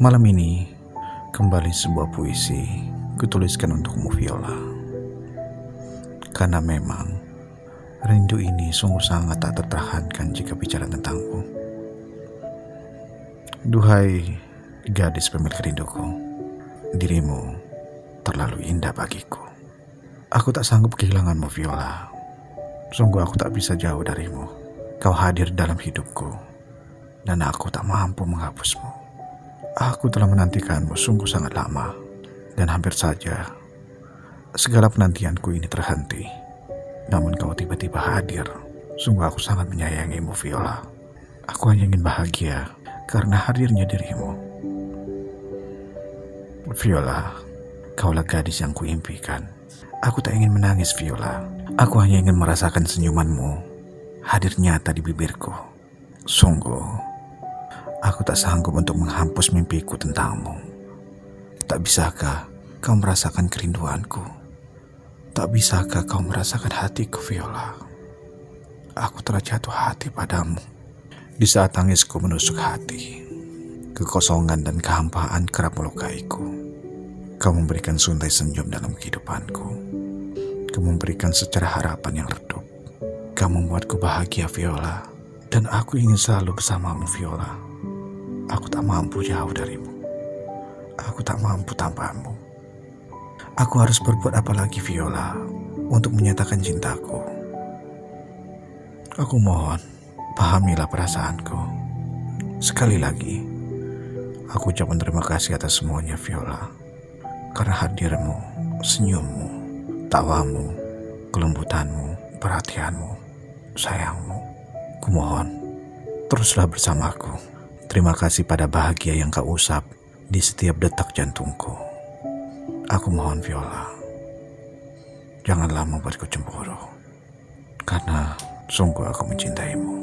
Malam ini kembali sebuah puisi kutuliskan untukmu Viola. Karena memang rindu ini sungguh sangat tak tertahankan jika bicara tentangmu. Duhai gadis pemilik rinduku, dirimu terlalu indah bagiku. Aku tak sanggup kehilanganmu Viola. Sungguh aku tak bisa jauh darimu. Kau hadir dalam hidupku, dan aku tak mampu menghapusmu. Aku telah menantikanmu sungguh sangat lama, dan hampir saja segala penantianku ini terhenti. Namun kau tiba-tiba hadir. Sungguh aku sangat menyayangimu, Viola. Aku hanya ingin bahagia karena hadirnya dirimu. Viola, kaulah gadis yang kuimpikan. Aku tak ingin menangis, Viola. Aku hanya ingin merasakan senyumanmu hadir nyata di bibirku. Sungguh, aku tak sanggup untuk menghapus mimpiku tentangmu. Tak bisakah kau merasakan kerinduanku? Tak bisakah kau merasakan hatiku, Viola? Aku telah jatuh hati padamu. Di saat tangisku menusuk hati, kekosongan dan kehampaan kerap melukaiku. Kau memberikan suntai senyum dalam kehidupanku. Kau memberikan secara harapan yang redup. Kau membuatku bahagia, Viola. Dan aku ingin selalu bersamamu, Viola. Aku tak mampu jauh darimu. Aku tak mampu tanpamu. Aku harus berbuat apa lagi, Viola, untuk menyatakan cintaku. Aku mohon, pahamilah perasaanku. Sekali lagi, aku ucapkan terima kasih atas semuanya, Viola. Karena hadirmu, senyummu, tawamu, kelembutanmu, perhatianmu sayangmu. Kumohon, teruslah bersamaku. Terima kasih pada bahagia yang kau usap di setiap detak jantungku. Aku mohon Viola, janganlah membuatku cemburu. Karena sungguh aku mencintaimu.